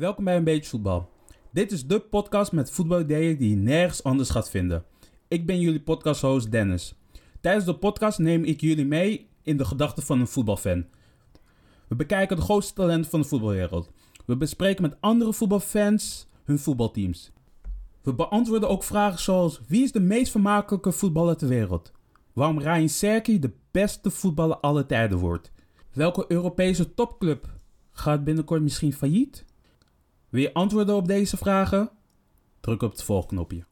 Welkom bij Een Beetje Voetbal. Dit is de podcast met voetbalideeën die je nergens anders gaat vinden. Ik ben jullie podcasthost Dennis. Tijdens de podcast neem ik jullie mee in de gedachten van een voetbalfan. We bekijken de grootste talenten van de voetbalwereld. We bespreken met andere voetbalfans hun voetbalteams. We beantwoorden ook vragen zoals: wie is de meest vermakelijke voetballer ter wereld? Waarom Ryan Serki de beste voetballer aller tijden wordt? Welke Europese topclub gaat binnenkort misschien failliet? Wil je antwoorden op deze vragen? Druk op het volgknopje.